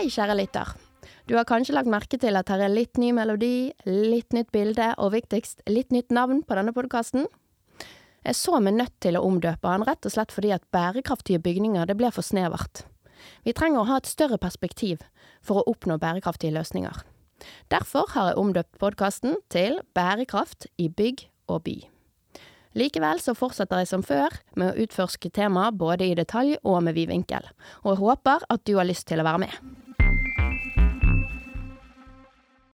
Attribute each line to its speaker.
Speaker 1: Hei, kjære lytter. Du har kanskje lagt merke til at her er litt ny melodi, litt nytt bilde og viktigst litt nytt navn på denne podkasten? Jeg så meg nødt til å omdøpe han rett og slett fordi at bærekraftige bygninger det ble for snevert. Vi trenger å ha et større perspektiv for å oppnå bærekraftige løsninger. Derfor har jeg omdøpt podkasten til Bærekraft i bygg og by. Likevel så fortsetter jeg som før med å utforske temaet både i detalj og med vid vinkel, og jeg håper at du har lyst til å være med.